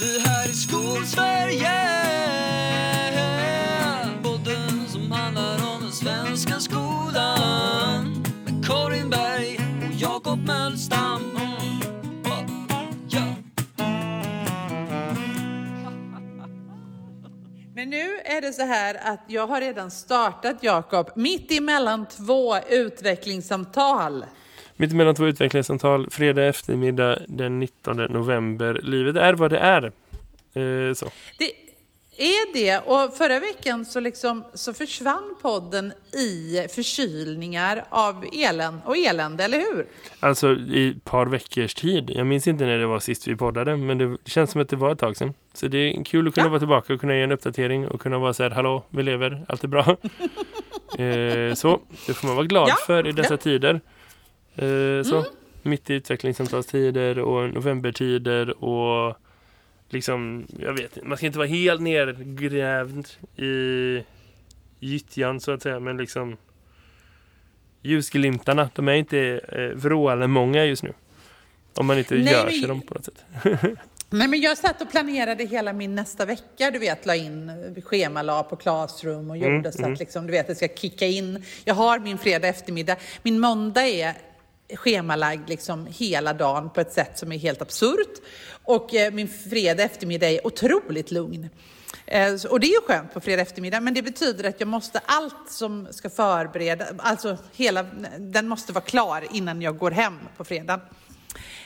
Det här är Skolsverige. Podden som handlar om den svenska skolan. Med Karin Berg och Jakob Mölstam. Men nu är det så här att jag har redan startat, Jakob, mitt emellan två utvecklingssamtal. Mitt emellan två utvecklingssamtal, fredag eftermiddag den 19 november. Livet är vad det är. Eh, så. Det är det. Och förra veckan så, liksom, så försvann podden i förkylningar av elen och elände, eller hur? Alltså i ett par veckors tid. Jag minns inte när det var sist vi poddade, men det känns som att det var ett tag sedan. Så det är kul att kunna Ja. vara tillbaka och kunna ge en uppdatering och kunna vara så här, hallå, vi lever, allt är bra. eh, så, det får man vara glad Ja, för i dessa ja. tider. Eh, så, Mm. mitt i utvecklingssamtalstider och novembertider och liksom, jag vet inte, man ska inte vara helt nergrävd i gyttjan så att säga, men liksom ljusglimtarna, de är inte eh, vrålande många just nu. Om man inte Nej, gör men- sig dem på något sätt. Nej, men jag satt och planerade hela min nästa vecka, du vet, la in schemalag på Classroom och gjorde Mm, så att liksom, du vet, det ska kicka in. Jag har min fredag eftermiddag. Min måndag är schemalagd liksom hela dagen på ett sätt som är helt absurt. Och eh, min fredag eftermiddag är otroligt lugn. Eh, och det är ju skönt på fredag eftermiddag, men det betyder att jag måste allt som ska förbereda, alltså hela, den måste vara klar innan jag går hem på fredag.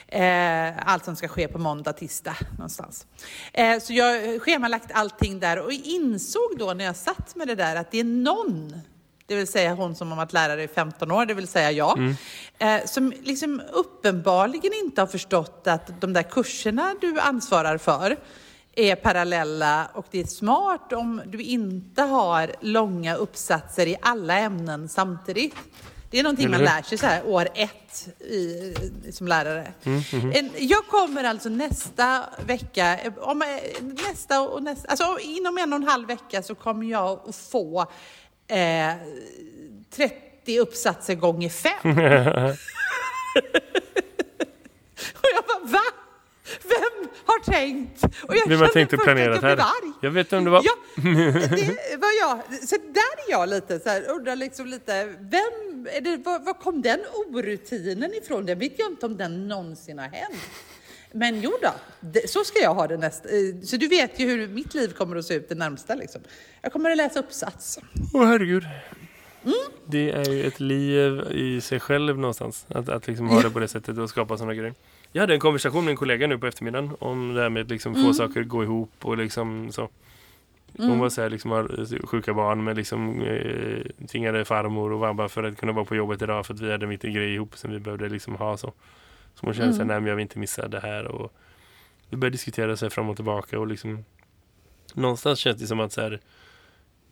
Eh, allt som ska ske på måndag, tisdag någonstans. Eh, så jag har schemalagt allting där och insåg då när jag satt med det där att det är någon, det vill säga hon som har varit lärare i 15 år, det vill säga jag, eh, som liksom uppenbarligen inte har förstått att de där kurserna du ansvarar för är parallella och det är smart om du inte har långa uppsatser i alla ämnen samtidigt. Det är någonting man lär sig så här år ett i, som lärare. Mm, En- Jag kommer alltså nästa vecka, om, eh, nästa och nästa, alltså inom en och en halv vecka så kommer jag att få eh, 30 uppsatser gånger fem. och jag bara, va? Vem har tänkt? Och jag Vem har tänkt att först planera jag det här? arg. Jag vet vem det var. Ja, det var jag. Så där är jag lite så här, undrar liksom lite, vem, det, var, var kom den orutinen ifrån? Det vet jag inte om den någonsin har hänt. Men jo då, det, så ska jag ha det nästa. eh, Så du vet ju hur mitt liv kommer att se ut det närmsta liksom. Jag kommer att läsa uppsats. Åh herregud. Mm. Det är ju ett liv i sig själv någonstans. Att, att liksom ha det på det sättet och skapa sådana grejer. Jag hade en konversation med en kollega nu på eftermiddagen om det här med att liksom få Mm. saker att gå ihop och liksom så. Hon var så här, liksom har sjuka barn med liksom eh, tvingade farmor och vabbar för att kunna vara på jobbet idag för att vi hade mitt i grej ihop som vi behövde liksom ha så. Så hon kände Mm. sig nej men jag vill inte missa det här och vi började diskutera sig fram och tillbaka och liksom någonstans känns det som att så här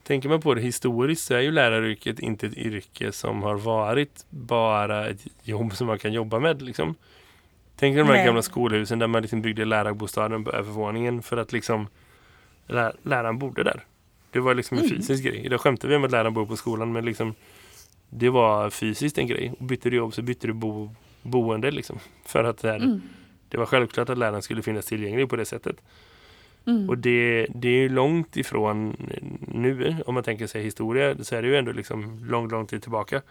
Tänker man på det historiskt så är ju läraryrket inte ett yrke som har varit bara ett jobb som man kan jobba med. Liksom. Tänk dig de här Nej. gamla skolhusen där man liksom byggde lärarbostaden på övervåningen för att liksom lä- läraren bodde där. Det var liksom en Mm. fysisk grej. Idag skämtar vi om att läraren bor på skolan men liksom det var fysiskt en grej. Och bytte du jobb så bytte du bo, boende liksom. För att det, här, Mm. det var självklart att läraren skulle finnas tillgänglig på det sättet. Mm. Och det, det är ju långt ifrån nu, om man tänker sig historia, så är det ju ändå liksom lång, lång tid tillbaka.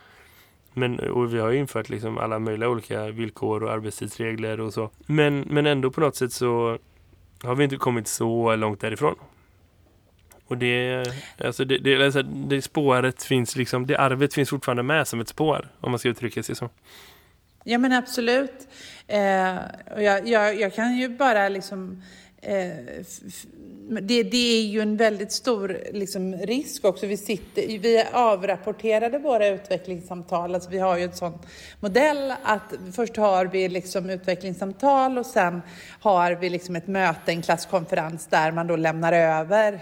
Men, och vi har ju infört liksom alla möjliga olika villkor och arbetstidsregler och så. Men, men ändå på något sätt så har vi inte kommit så långt därifrån. Och det, alltså det, det, alltså det spåret finns liksom, det arvet finns fortfarande med som ett spår, om man ska uttrycka sig så. Ja men absolut. Eh, och jag, jag, jag kan ju bara liksom eh, det, det är ju en väldigt stor liksom, risk också. Vi, sitter, vi avrapporterade våra utvecklingssamtal. Alltså, vi har ju en sån modell att först har vi liksom utvecklingssamtal och sen har vi liksom ett möte, en klasskonferens där man då lämnar över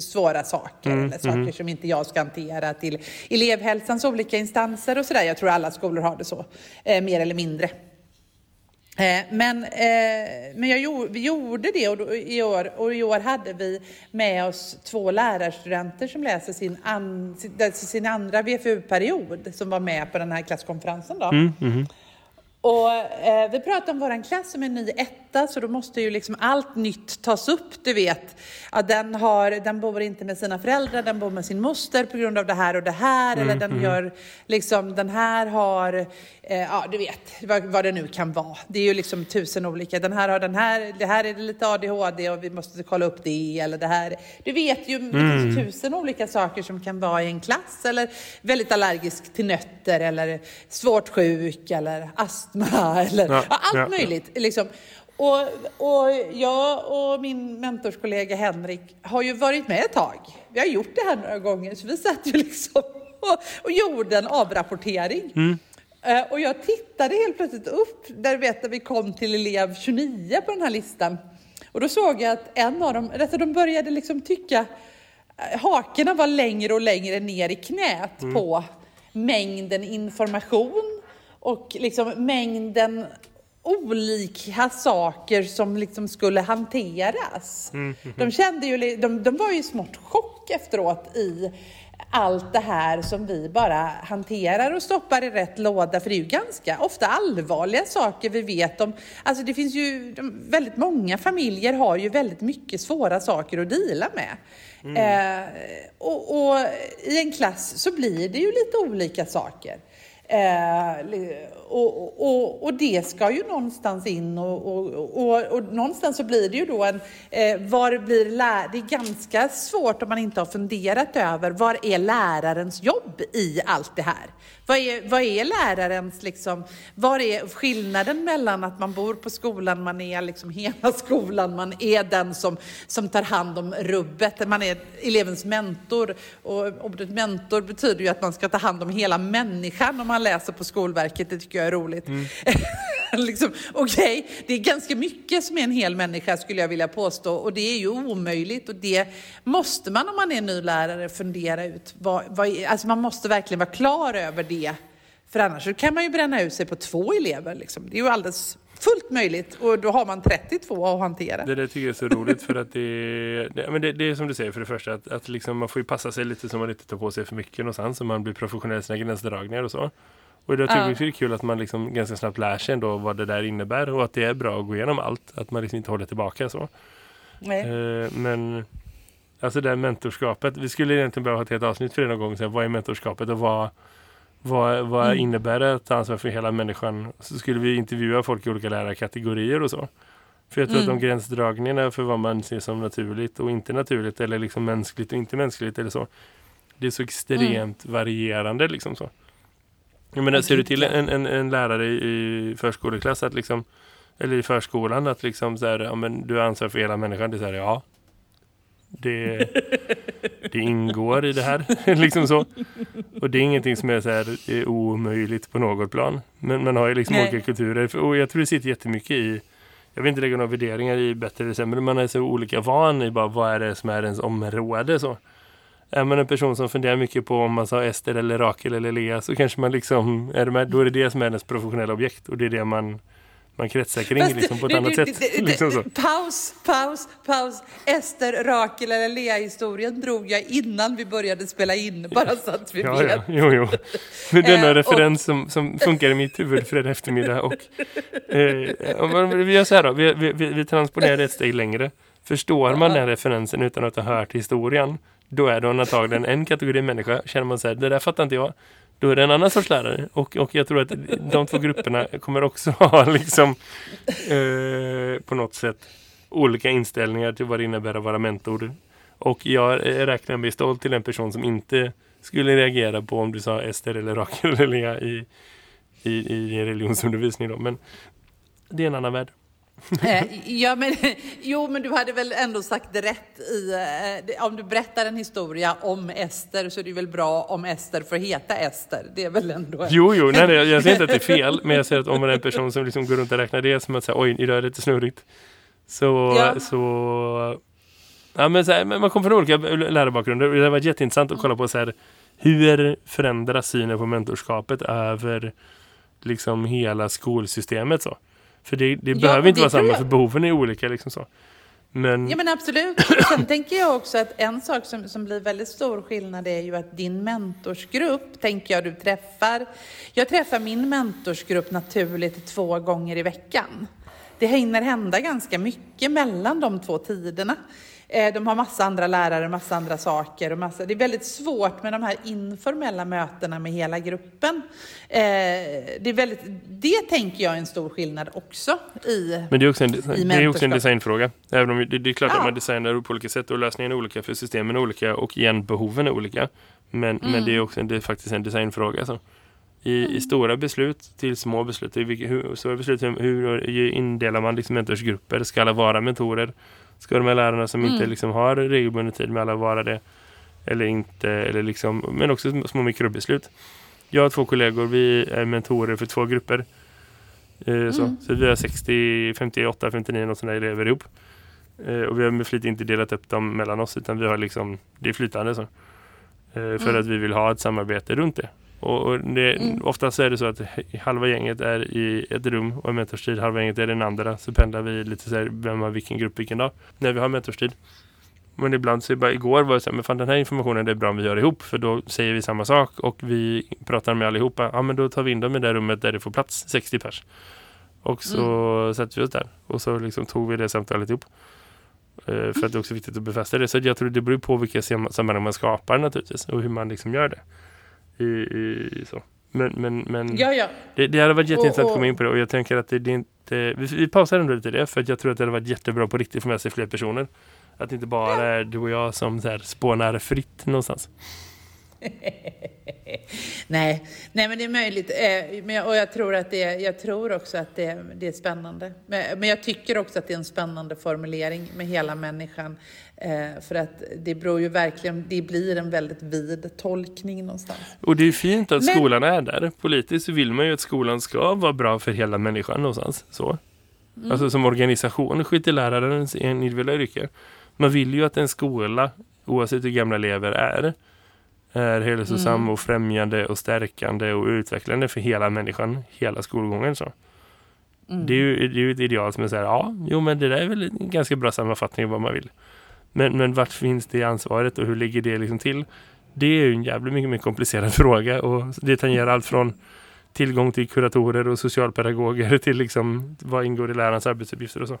svåra saker eller saker som inte jag ska hantera till elevhälsans olika instanser och sådär. Jag tror alla skolor har det så, eh, mer eller mindre. Eh, men eh, men jag gjorde, vi gjorde det och då, i år, och i år hade vi med oss två lärarstudenter som läser sin, an, sin, sin andra VFU-period som var med på den här klasskonferensen. Då. Och eh, vi pratade om våran klass som är ny etta åtta så då måste ju liksom allt nytt tas upp, du vet. Ja, den, har, den bor inte med sina föräldrar, den bor med sin moster på grund av det här och det här. eller den gör, liksom, den här har, eh, ja du vet vad, vad det nu kan vara. Det är ju liksom tusen olika. Den här har den här, det här är lite ADHD och vi måste kolla upp det. Eller det här. Du vet ju, finns tusen olika saker som kan vara i en klass. Eller väldigt allergisk till nötter eller svårt sjuk eller astma eller Ja, ja, allt ja, ja. möjligt. Liksom. Och, och jag och min mentorskollega Henrik har ju varit med ett tag. Vi har gjort det här några gånger, så vi satt ju liksom och, och gjorde en avrapportering. Eh, Och jag tittade helt plötsligt upp, där vet jag, vi kom till elev 29 på den här listan. Och då såg jag att en av dem, alltså de började liksom tycka, eh, hakorna var längre och längre ner i knät på mängden information och liksom mängden olika saker som liksom skulle hanteras. De kände ju, de, de var ju smått chock efteråt i allt det här som vi bara hanterar och stoppar i rätt låda. För det är ju ganska ofta allvarliga saker vi vet om. Alltså det finns ju, de, väldigt många familjer har ju väldigt mycket svåra saker att deala med. Eh, och, och i en klass så blir det ju lite olika saker. Eh, och, och, och det ska ju någonstans in och, och, och, och någonstans så blir det ju då en, eh, var blir lär, det är ganska svårt om man inte har funderat över var är lärarens jobb i allt det här? Vad är, vad är lärarens liksom, var är skillnaden mellan att man bor på skolan, man är liksom hela skolan, man är den som, som tar hand om rubbet, man är elevens mentor och ordet mentor betyder ju att man ska ta hand om hela människan om man läser på Skolverket, det tycker jag är roligt. liksom, Okej, det är ganska mycket som är en hel människa skulle jag vilja påstå och det är ju omöjligt och det måste man om man är ny lärare fundera ut. Vad, vad, alltså man måste verkligen vara klar över det för annars så kan man ju bränna ut sig på två elever. Liksom. Det är ju alldeles fullt möjligt och då har man 32 att hantera. Det där tycker jag är så roligt för att det, det, men det, det är som du säger för det första att, att liksom man får ju passa sig lite så man inte tar på sig för mycket någonstans så man blir professionell i sina gränsdragningar och så. Och jag tycker Ja. det är kul att man liksom ganska snabbt lär sig ändå vad det där innebär och att det är bra att gå igenom allt. Att man liksom inte håller tillbaka så. Nej. Eh, men alltså det här mentorskapet, vi skulle egentligen behöva ha ett helt avsnitt för det någon gång. Så här, vad är mentorskapet och vad, vad, vad Mm. innebär det att ta ansvar för hela människan? Så skulle vi intervjua folk i olika lärarkategorier och så. För jag tror Mm. att de gränsdragningarna för vad man ser som naturligt och inte naturligt eller liksom mänskligt och inte mänskligt eller så. Det är så extremt varierande liksom så. Jag menar, ser du till en, en, en lärare i, förskoleklass att liksom eller i förskolan att liksom så här, ja men du har ansvar för hela människan. Det är så här, ja. Det, det ingår i det här. liksom så. Och det är ingenting som är så här är omöjligt på något plan. Men man har ju liksom Nej. olika kulturer. Och jag tror det sitter jättemycket i jag vill inte lägga några värderingar i bättre eller sämre. Man är så olika van i bara vad är det som är ens område så. Är man en person som funderar mycket på om man sa Ester eller Rakel eller Lea så kanske man liksom, är med, då är det det som är ens professionella objekt och det är det man, man kretsar kring liksom, på ett du- annat du- sätt. du- liksom så. Paus, paus, paus. Ester, Rakel eller Lea-historien drog jag innan vi började spela in, bara så att vi Ja, vet. ja, jo, jo. Men denna Eh, och- referens som, som funkar i mitt huvud fredag eftermiddag. Och, eh, vi gör så här då, vi, vi, vi, vi transponerar ett steg längre. Förstår man den referensen utan att ha hört historien, då är det antagligen en kategori människa. Känner man så här, det där fattar inte jag. Då är det en annan sorts lärare. Och, och jag tror att de två grupperna kommer också ha liksom eh, på något sätt olika inställningar till vad det innebär att vara mentor. Och jag räknar mig stolt till en person som inte skulle reagera på om du sa Ester eller Rakel eller Lea i, i, i religionsundervisning. Då. Men det är en annan värld. Eh, ja, men, jo, men du hade väl ändå sagt rätt i... eh, Om du berättar en historia om Ester så är det väl bra om Ester får heta Ester. Det är väl ändå... Jo, jo, nej, jag säger inte att det är fel, men jag säger att om man är en person som liksom går runt och räknar det som att säga, oj, idag är det lite snurrigt. Så, Ja. så, ja men så här, man kommer från olika lärarbakgrunder och det har varit jätteintressant att kolla på så här, hur förändras synen på mentorskapet över liksom hela skolsystemet så. För det, det Ja, behöver inte det vara samma för behoven är olika liksom så. Men, Ja men absolut. Sen tänker jag också att en sak som, som blir väldigt stor skillnad är ju att din mentorsgrupp, tänker jag du träffar. Jag träffar min mentorsgrupp naturligt två gånger i veckan. Det det hinner hända ganska mycket mellan de två tiderna. Eh, de har massa andra lärare, massa andra saker. Och massa, det är väldigt svårt med de här informella mötena med hela gruppen. Eh, det, är väldigt, det tänker jag är en stor skillnad också i Men det är också en, det är också en designfråga. Även om det, det är klart Ja. att man designar på olika sätt och lösningen är olika för systemen är olika och igen behoven är olika. Men, men det är också en, det är faktiskt en designfråga. Så. I, I stora beslut till små beslut. I vilka, hur, stora beslut hur, hur indelar man liksom mentorsgrupper? Ska alla vara mentorer? Ska de här lärarna som inte liksom har regelbunden tid med alla vara det? Eller inte? Eller liksom, men också små- mikrobeslut. Jag har två kollegor, vi är mentorer för två grupper. Eh, så. så vi har 60, 58, 59 och sådana elever ihop. Eh, och vi har med flit inte delat upp dem mellan oss utan vi har liksom, det är flytande så. Eh, för att vi vill ha ett samarbete runt det. Och, det, oftast är det så att halva gänget är i ett rum och en mentorstid, halva gänget är den andra. Så pendlar vi lite så här, vem har vilken grupp vilken dag, när vi har mentorstid. Men ibland så bara igår var det så här, men fan den här informationen det är bra om vi gör ihop för då säger vi samma sak och vi pratar med allihopa. Ja men då tar vi in dem i det rummet där det får plats 60 pers. Och så sätter vi oss där och så liksom tog vi det samtalet ihop. Eh, För att det är också viktigt att befästa det. Så jag tror det beror på vilka sam- sammanhang man skapar naturligtvis och hur man liksom gör det. I, i, så. Men, men, men Ja, ja. det, det hade varit jätteintressant Och- att komma in på det och jag tänker att det, det är inte... Vi, vi pausar ändå lite det för att jag tror att det hade varit jättebra på riktigt få med sig fler personer. Att det inte bara är du och jag som så här spånar fritt någonstans. Nej, nej, men det är möjligt. Eh, men, jag- och jag tror, att det, jag tror också att det, det är spännande. Men, men jag tycker också att det är en spännande formulering med hela människan. Eh, för att det beror ju verkligen, det blir en väldigt vid tolkning någonstans. Och det är fint att Men- skolan är där. Politiskt vill man ju att skolan ska vara bra för hela människan någonstans. Så. Mm. Alltså som organisation skiter lärarens individuella yrke. Man vill ju att en skola, oavsett hur gamla elever är, är hälsosam Mm. och främjande och stärkande och utvecklande för hela människan, hela skolgången. Så. Mm. Det är ju det är ju ett ideal som är så här, ja, jo men det där är väl en ganska bra sammanfattning av vad man vill. Men, men vart finns det ansvaret och hur ligger det liksom till? Det är ju en jävligt mycket mer komplicerad fråga och det tangerar allt från tillgång till kuratorer och socialpedagoger till liksom vad ingår i lärarens arbetsuppgifter och så.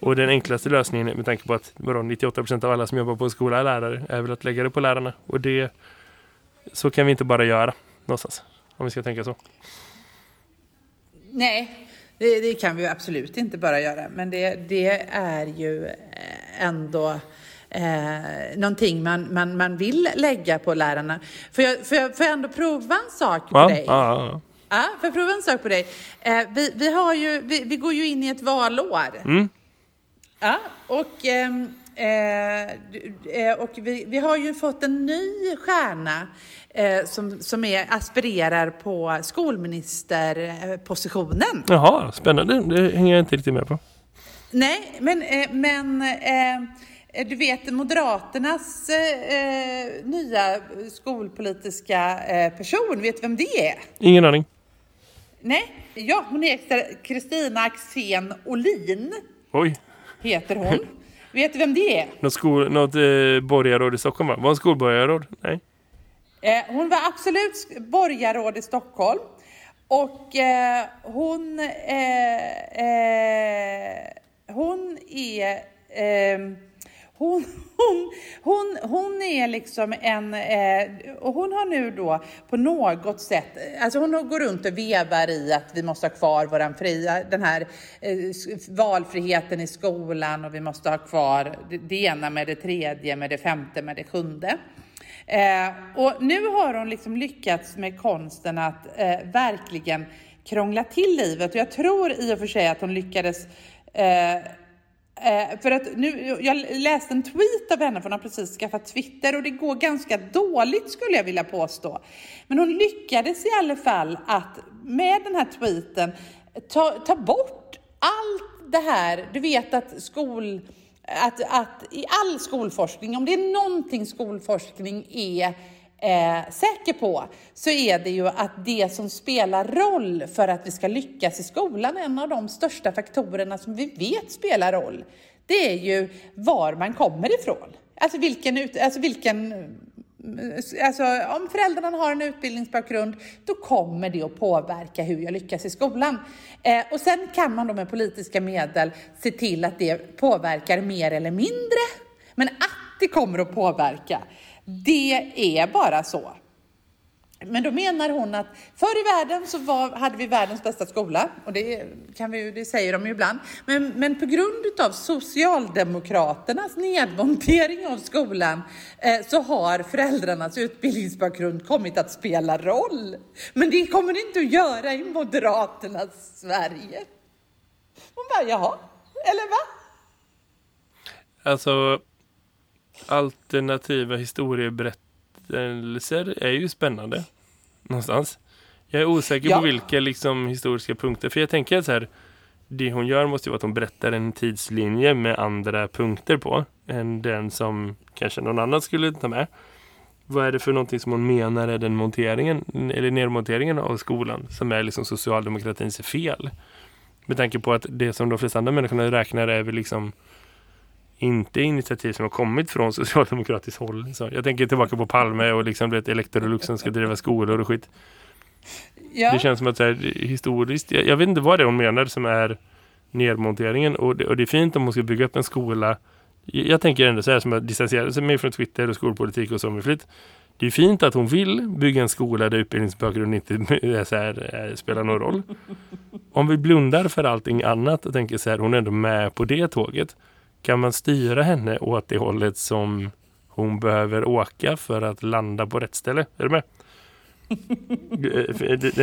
Och den enklaste lösningen med tanke på att vadå, 98% av alla som jobbar på skola är lärare är väl att lägga det på lärarna. Och det så kan vi inte bara göra någonstans. Om vi ska tänka så. Nej, det, det kan vi absolut inte bara göra. Men det, det är ju eh, ändå eh, någonting man, man, man vill lägga på lärarna. Får jag, får, jag, får jag ändå prova en sak på Ja, dig? ja, ja. Ja, får jag prova en sak på dig? Eh, vi, vi, har ju, vi, vi går ju in i ett valår. Mm. Ja, och, ehm, eh, eh, och vi, vi har ju fått en ny stjärna eh, som, som är, aspirerar på skolministerpositionen. Jaha, spännande. Det hänger jag inte riktigt med på. Nej, men, eh, men eh, du vet Moderaternas eh, nya skolpolitiska eh, person, vet du vem det är? Ingen aning. Nej, ja, hon heter Kristina Axén Olin, Oj. heter hon. vet du vem det är? Något, skol, något eh, borgarråd i Stockholm va? Var hon skolborgarråd? Nej. Eh, hon var absolut borgarråd i Stockholm. Och eh, hon, eh, eh, hon är... Ehm, hon, hon, hon, hon är liksom en... Eh, och hon har nu då på något sätt... Alltså hon går runt och vevar i att vi måste ha kvar våran fria, den här eh, valfriheten i skolan och vi måste ha kvar det, det ena med det tredje, med det femte, med det sjunde. Eh, och nu har hon liksom lyckats med konsten att eh, verkligen krångla till livet. Och jag tror i och för sig att hon lyckades eh, eh, för att nu, jag läste en tweet av henne, för hon har precis skaffat Twitter och det går ganska dåligt skulle jag vilja påstå. Men hon lyckades i alla fall att med den här tweeten ta, ta bort allt det här, du vet att skol att, att i all skolforskning, om det är någonting skolforskning är eh, säker på, så är det ju att det som spelar roll för att vi ska lyckas i skolan, en av de största faktorerna som vi vet spelar roll, det är ju var man kommer ifrån. Alltså vilken, ut, alltså vilken Alltså, om föräldrarna har en utbildningsbakgrund, då kommer det att påverka hur jag lyckas i skolan. Eh, och sen kan man då med politiska medel se till att det påverkar mer eller mindre. Men att det kommer att påverka, det är bara så. Men då menar hon att förr i världen så var, hade vi världens bästa skola och det, kan vi, det säger de ju ibland. Men, men på grund av Socialdemokraternas nedmontering av skolan eh, så har föräldrarnas utbildningsbakgrund kommit att spela roll. Men det kommer det inte att göra i Moderaternas Sverige. Hon bara, jaha, eller va? Alltså, alternativa historieberättelser är ju spännande. Någonstans. Jag är osäker Ja. på vilka liksom, historiska punkter. För jag tänker att så här, det hon gör måste ju vara att hon berättar en tidslinje med andra punkter på. Än den som kanske någon annan skulle ta med. Vad är det för någonting som hon menar är den monteringen, eller nedmonteringen av skolan som är liksom socialdemokratins fel? Med tanke på att det som de flesta andra människorna räknar är väl liksom inte initiativ som har kommit från socialdemokratiskt håll. Så jag tänker tillbaka på Palme och liksom det Electrolux som ska driva skolor och skit. Ja. Det känns som att så här, historiskt, jag, jag vet inte vad det är hon menar som är nedmonteringen och det, och det är fint om hon ska bygga upp en skola. Jag, jag tänker ändå så här som att distansera sig mer från Twitter och skolpolitik och så med flit. Det är fint att hon vill bygga en skola där utbildningsbakgrund inte här, eh, spelar någon roll. Om vi blundar för allting annat och tänker så här, hon är ändå med på det tåget. Kan man styra henne åt det hållet som hon behöver åka för att landa på rätt ställe? Är du med? Eh, det-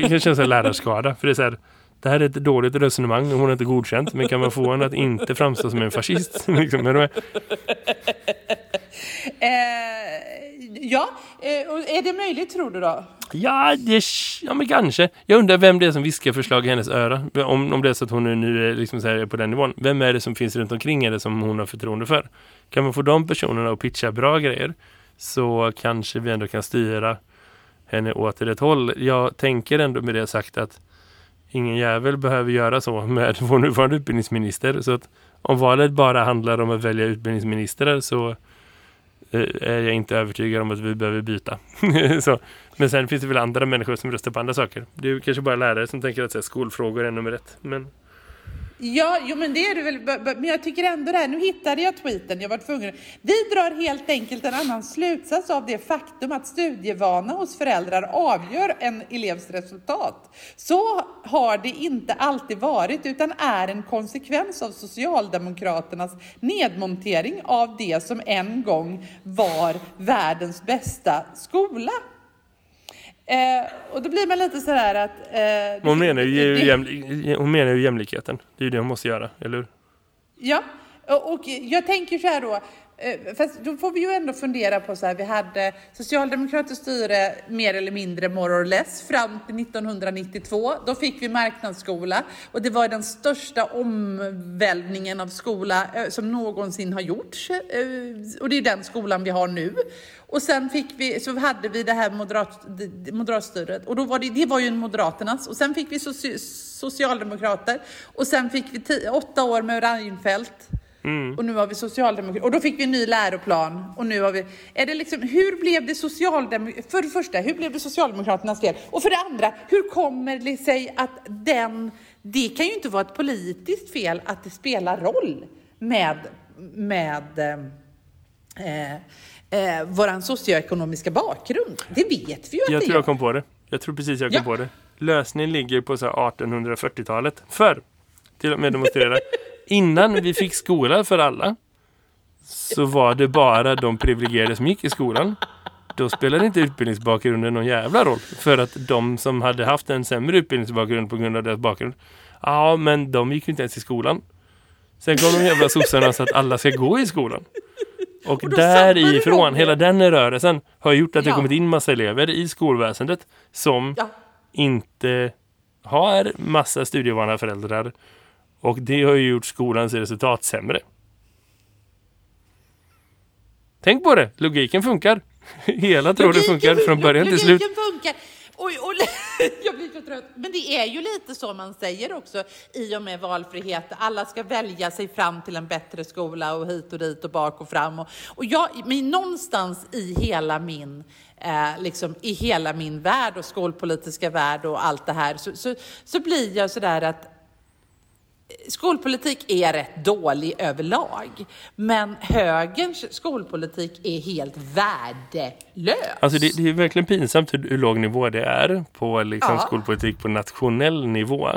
Jag kan känna en lärarskada. För det är så här, det här är ett dåligt resonemang och hon är inte godkänt. Men kan man få henne att inte framstå som en fascist? liksom, är du med? Eh, ja, eh, är det möjligt tror du då? Ja, det, ja, men kanske. Jag undrar vem det är som viskar förslag i hennes öra. Om, om det är så att hon nu- nu är liksom så här på den nivån. Vem är det som finns runt omkring henne som hon har förtroende för? Kan man få de personerna att pitcha bra grejer så kanske vi ändå kan styra henne åt rätt håll. Jag tänker ändå med det sagt att ingen jävel behöver göra så med vår nuvarande utbildningsminister. Så att om valet bara handlar om att välja utbildningsministrar så Eh, är jag inte övertygad om att vi behöver byta. så. Men sen finns det väl andra människor som röstar på andra saker. Det är kanske bara lärare som tänker att så här, skolfrågor är nummer ett. Men Ja, jo, men det är du väl. Men jag tycker ändå det här, nu hittade jag tweeten, jag var tvungen. Vi drar helt enkelt en annan slutsats av det faktum att studievana hos föräldrar avgör en elevs resultat. Så har det inte alltid varit, utan är en konsekvens av Socialdemokraternas nedmontering av det som en gång var världens bästa skola. Eh, och då blir man lite sådär att... Eh, hon menar, ju det- jämli- hon menar ju jämlikheten. Det är ju det hon måste göra, eller hur? Ja, och, jag tänker så här då, Eh, fast då får vi ju ändå fundera på så här, vi hade socialdemokratiskt styre mer eller mindre more or less fram till 1992. Då fick vi marknadsskola och det var den största omvälvningen av skola eh, som någonsin har gjorts. Eh, och det är den skolan vi har nu. Och sen fick vi, så hade vi det här moderat, moderatstyret och då var det, det var ju Moderaternas och sen fick vi soci, socialdemokrater och sen fick vi tio, åtta år med Reinfeldt och nu har vi socialdemokrater och då fick vi en ny läroplan och nu har vi, är det liksom, hur blev det socialdemokraterna, för det första, hur blev det socialdemokraternas fel? Och för det andra, hur kommer det sig att den, det kan ju inte vara ett politiskt fel att det spelar roll med, med eh, eh, våran socioekonomiska bakgrund. Det vet vi ju att Jag det tror jag kom på det. Jag tror precis jag kom Ja. på det. Lösningen ligger på så här 1840-talet. För, till och med demonstrera, innan vi fick skola för alla så var det bara de privilegierade som gick i skolan. Då spelade inte utbildningsbakgrunden någon jävla roll. För att de som hade haft en sämre utbildningsbakgrund på grund av deras bakgrund, ja men de gick ju inte ens i skolan. Sen kom de jävla sossarna så att alla ska gå i skolan. Och, Och därifrån, hela den rörelsen har gjort att det Ja. kommit in massa elever i skolväsendet som Ja. inte har massa studievana föräldrar. Och det har ju gjort skolans resultat sämre. Tänk på det, logiken funkar. Hela tråden funkar från början till slut. Logiken funkar. Och, och, jag blir så trött. Men det är ju lite så man säger också i och med valfrihet. Alla ska välja sig fram till en bättre skola och hit och dit och bak och fram. Och, och jag, men någonstans i hela min eh, liksom, i hela min värld och skolpolitiska värld och allt det här så, så, så blir jag sådär att Skolpolitik är rätt dålig överlag, men högerns skolpolitik är helt värdelös. Alltså det, det är verkligen pinsamt hur, hur låg nivå det är på liksom, ja. skolpolitik på nationell nivå.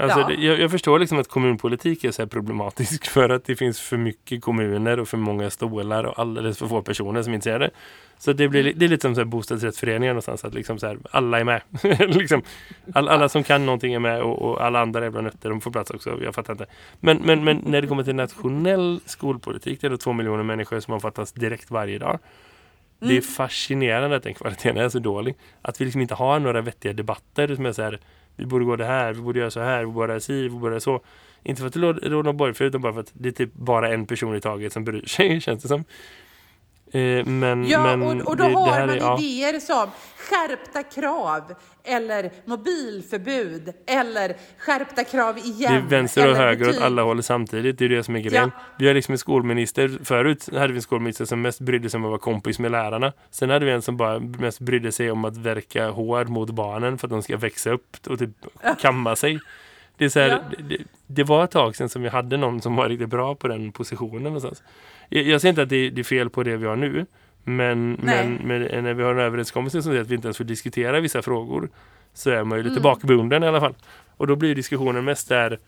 Alltså, ja. det, jag, jag, förstår liksom att kommunpolitik är så problematisk för att det finns för mycket kommuner och för många stolar och alldeles för få personer som är intresserade. Så det, blir, det är lite som så här bostadsrättsföreningar någonstans. Att liksom så här, alla är med. liksom, all, alla som kan någonting är med och, och alla andra jävla nötter de får plats också. Jag fattar inte. Men, men, men när det kommer till nationell skolpolitik det är det två miljoner människor som omfattas direkt varje dag. Det är mm. fascinerande att den kvaliteten är så dålig. Att vi liksom inte har några vettiga debatter som är så här vi borde gå det här, vi borde göra så här, vi borde göra si, vi borde göra så. Inte för att det råder någon borgfred utan bara för att det är typ bara en person i taget som bryr sig, känns det som. Eh, men, ja, men och, och då det, har det man är, ja. idéer som skärpta krav eller mobilförbud eller skärpta krav igen. Det är vänster och höger åt alla håll samtidigt. Det är det som är grejen. Ja. Vi har liksom en skolminister. Förut hade vi en skolminister som mest brydde sig om att vara kompis med lärarna. Sen hade vi en som bara mest brydde sig om att verka hård mot barnen för att de ska växa upp och typ kamma sig. Det, är så här, ja. det, det, var ett tag sedan som vi hade någon som var riktigt bra på den positionen. Någonstans. Jag, jag säger inte att det, det, är fel på det vi har nu. Men, men, men, när vi har en överenskommelse som säger att vi inte ens får diskutera vissa frågor så är man ju lite mm. bakbunden i alla fall. Och då blir diskussionen mest där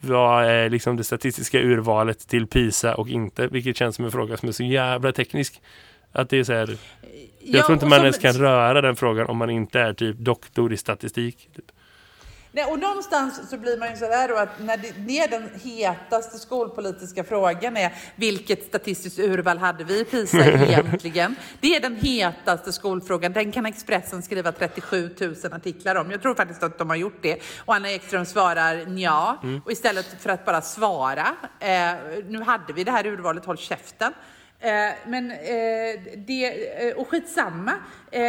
vad är liksom det statistiska urvalet till PISA och inte. Vilket känns som en fråga som är så jävla teknisk. Att det är så här, jag ja, tror inte man som... ens kan röra den frågan om man inte är typ doktor i statistik. Typ. Nej, och någonstans så blir man ju sådär då att när det, det är den hetaste skolpolitiska frågan är vilket statistiskt urval hade vi i PISA egentligen? Det är den hetaste skolfrågan. Den kan Expressen skriva 37 000 artiklar om. Jag tror faktiskt att de har gjort det. Och Anna Ekström svarar ja. Mm. Och istället för att bara svara, eh, nu hade vi det här urvalet, håll käften. Eh, men eh, det, eh, och skitsamma.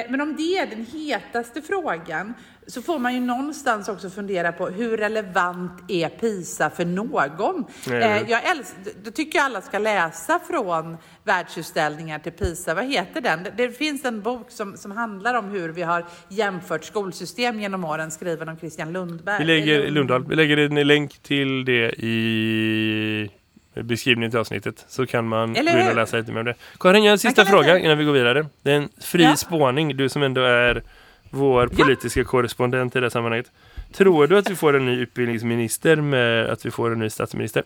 Men om det är den hetaste frågan så får man ju någonstans också fundera på hur relevant är PISA för någon? Eh, jag älskar, då tycker jag alla ska läsa från världsutställningar till PISA. Vad heter den? Det finns en bok som, som handlar om hur vi har jämfört skolsystem genom åren skriven av Christian Lundberg. Vi lägger, Lundahl, vi lägger en länk till det i beskrivningen till avsnittet så kan man gå in och läsa lite mer om det. Karin, jag har en sista fråga innan vi går vidare. Det är en fri ja. spåning, du som ändå är vår politiska ja. korrespondent i det här sammanhanget. Tror du att vi får en ny utbildningsminister med att vi får en ny statsminister?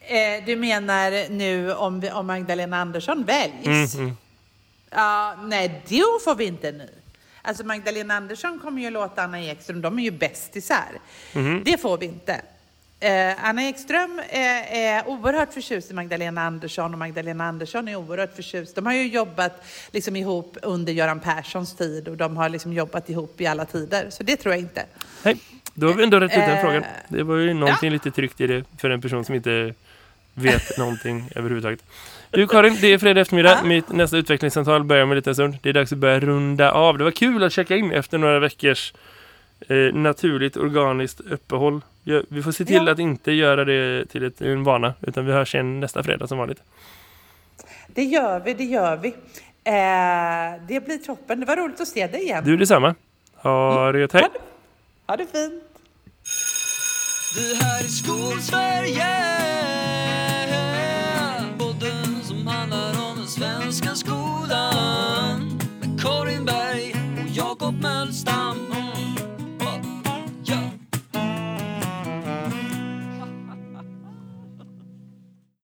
Eh, du menar nu om, vi, om Magdalena Andersson väljs? Mm, mm. Ja, nej, då får vi inte nu. Alltså Magdalena Andersson kommer ju låta Anna Ekström, de är ju bästisar. Mm. Det får vi inte. Eh, Anna Ekström är, är oerhört förtjust i Magdalena Andersson och Magdalena Andersson är oerhört förtjust. De har ju jobbat liksom ihop under Göran Perssons tid och de har liksom jobbat ihop i alla tider. Så det tror jag inte. Nej, då har vi ändå rätt ut den eh, frågan. Det var ju någonting ja. lite tryggt i det för en person som inte vet någonting överhuvudtaget. Du Karin, det är fredag eftermiddag. Ja. Mitt nästa utvecklingssamtal börjar med lite stund. Det är dags att börja runda av. Det var kul att checka in efter några veckors Eh, naturligt organiskt uppehåll. Vi får se till ja. att inte göra det till ett, en vana utan vi hörs igen nästa fredag som vanligt. Det gör vi, det gör vi. Eh, det blir toppen. Det var roligt att se dig igen. Du detsamma. Ha mm. det gött. Hej! Ha det, ha det fint! Det här är Skolsverige Podden som handlar om den svenska skolan Med Karin Berg och Jakob Mölstam